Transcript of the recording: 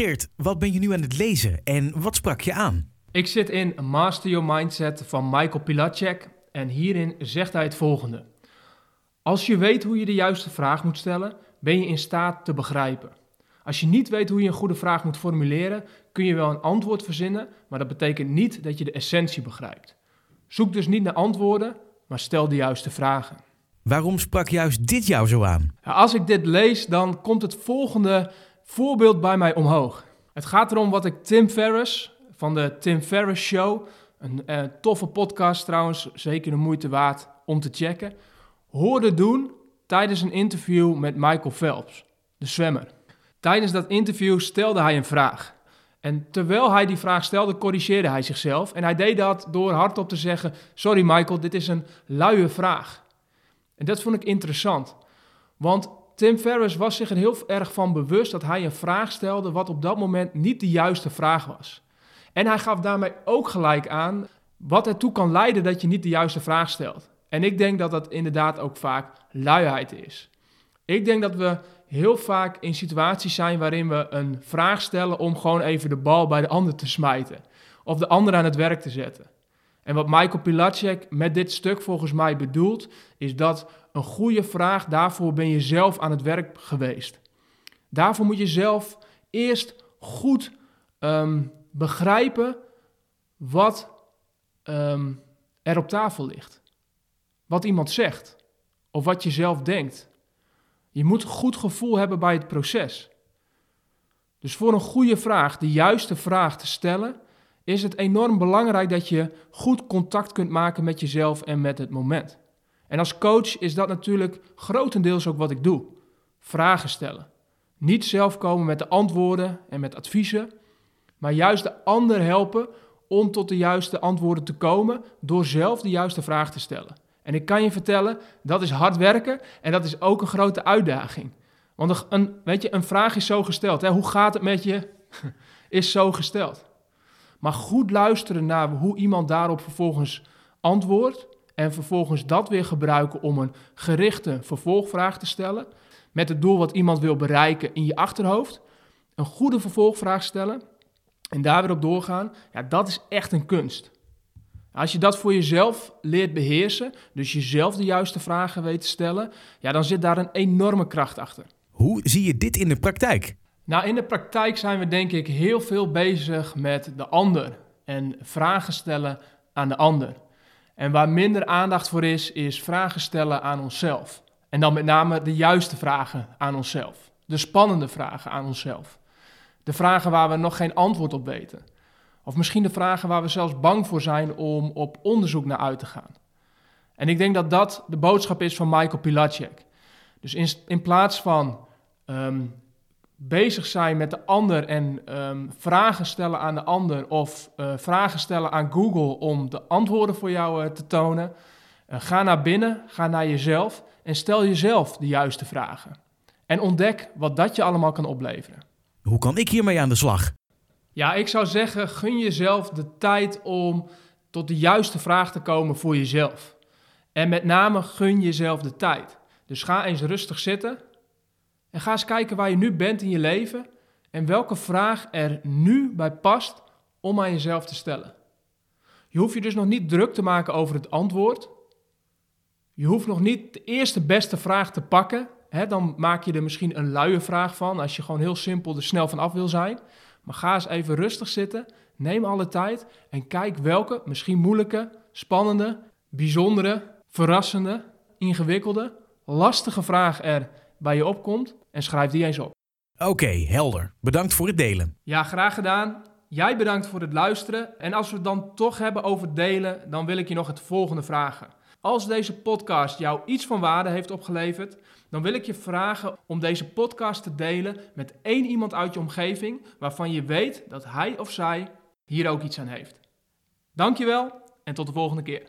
Geert, wat ben je nu aan het lezen en wat sprak je aan? Ik zit in Master Your Mindset van Michael Pilacek en hierin zegt hij het volgende. Als je weet hoe je de juiste vraag moet stellen, ben je in staat te begrijpen. Als je niet weet hoe je een goede vraag moet formuleren, kun je wel een antwoord verzinnen, maar dat betekent niet dat je de essentie begrijpt. Zoek dus niet naar antwoorden, maar stel de juiste vragen. Waarom sprak juist dit jou zo aan? Als ik dit lees, dan komt het volgende voorbeeld bij mij omhoog. Het gaat erom wat ik Tim Ferriss van de Tim Ferriss Show, een eh, toffe podcast trouwens, zeker de moeite waard om te checken, hoorde doen tijdens een interview met Michael Phelps, de zwemmer. Tijdens dat interview stelde hij een vraag. En terwijl hij die vraag stelde, corrigeerde hij zichzelf. En hij deed dat door hardop te zeggen: Sorry Michael, dit is een luie vraag. En dat vond ik interessant. Want Tim Ferriss was zich er heel erg van bewust dat hij een vraag stelde wat op dat moment niet de juiste vraag was. En hij gaf daarmee ook gelijk aan wat ertoe kan leiden dat je niet de juiste vraag stelt. En ik denk dat dat inderdaad ook vaak luiheid is. Ik denk dat we heel vaak in situaties zijn waarin we een vraag stellen om gewoon even de bal bij de ander te smijten. Of de ander aan het werk te zetten. En wat Michael Pilacek met dit stuk volgens mij bedoelt, is dat een goede vraag, daarvoor ben je zelf aan het werk geweest. Daarvoor moet je zelf eerst goed ehm, begrijpen wat ehm, er op tafel ligt. Wat iemand zegt. Of wat je zelf denkt. Je moet goed gevoel hebben bij het proces. Dus voor een goede vraag, de juiste vraag te stellen, is het enorm belangrijk dat je goed contact kunt maken met jezelf en met het moment. En als coach is dat natuurlijk grotendeels ook wat ik doe. Vragen stellen. Niet zelf komen met de antwoorden en met adviezen, maar juist de ander helpen om tot de juiste antwoorden te komen door zelf de juiste vraag te stellen. En ik kan je vertellen, dat is hard werken en dat is ook een grote uitdaging. Want een, weet je, een vraag is zo gesteld. Hè? Hoe gaat het met je? is zo gesteld. Maar goed luisteren naar hoe iemand daarop vervolgens antwoordt. En vervolgens dat weer gebruiken om een gerichte vervolgvraag te stellen. Met het doel wat iemand wil bereiken in je achterhoofd. Een goede vervolgvraag stellen. En daar weer op doorgaan. Ja, dat is echt een kunst. Als je dat voor jezelf leert beheersen, dus jezelf de juiste vragen weet te stellen, ja, dan zit daar een enorme kracht achter. Hoe zie je dit in de praktijk? Nou, in de praktijk zijn we denk ik heel veel bezig met de ander en vragen stellen aan de ander. En waar minder aandacht voor is, is vragen stellen aan onszelf. En dan met name de juiste vragen aan onszelf. De spannende vragen aan onszelf. De vragen waar we nog geen antwoord op weten. Of misschien de vragen waar we zelfs bang voor zijn om op onderzoek naar uit te gaan. En ik denk dat dat de boodschap is van Michael Pilacek. Dus in, in plaats van ehm, bezig zijn met de ander en ehm, vragen stellen aan de ander of uh, vragen stellen aan Google om de antwoorden voor jou uh, te tonen, uh, ga naar binnen, ga naar jezelf en stel jezelf de juiste vragen. En ontdek wat dat je allemaal kan opleveren. Hoe kan ik hiermee aan de slag? Ja, ik zou zeggen, gun jezelf de tijd om tot de juiste vraag te komen voor jezelf. En met name gun jezelf de tijd. Dus ga eens rustig zitten en ga eens kijken waar je nu bent in je leven en welke vraag er nu bij past om aan jezelf te stellen. Je hoeft je dus nog niet druk te maken over het antwoord. Je hoeft nog niet de eerste beste vraag te pakken. Dan maak je er misschien een luie vraag van als je gewoon heel simpel er snel van af wil zijn. Maar ga eens even rustig zitten, neem alle tijd en kijk welke, misschien moeilijke, spannende, bijzondere, verrassende, ingewikkelde, lastige vraag er bij je opkomt en schrijf die eens op. Oké, helder. Bedankt voor het delen. Ja, graag gedaan. Jij bedankt voor het luisteren. En als we het dan toch hebben over delen, dan wil ik je nog het volgende vragen. Als deze podcast jou iets van waarde heeft opgeleverd, dan wil ik je vragen om deze podcast te delen met één iemand uit je omgeving waarvan je weet dat hij of zij hier ook iets aan heeft. Dankjewel en tot de volgende keer.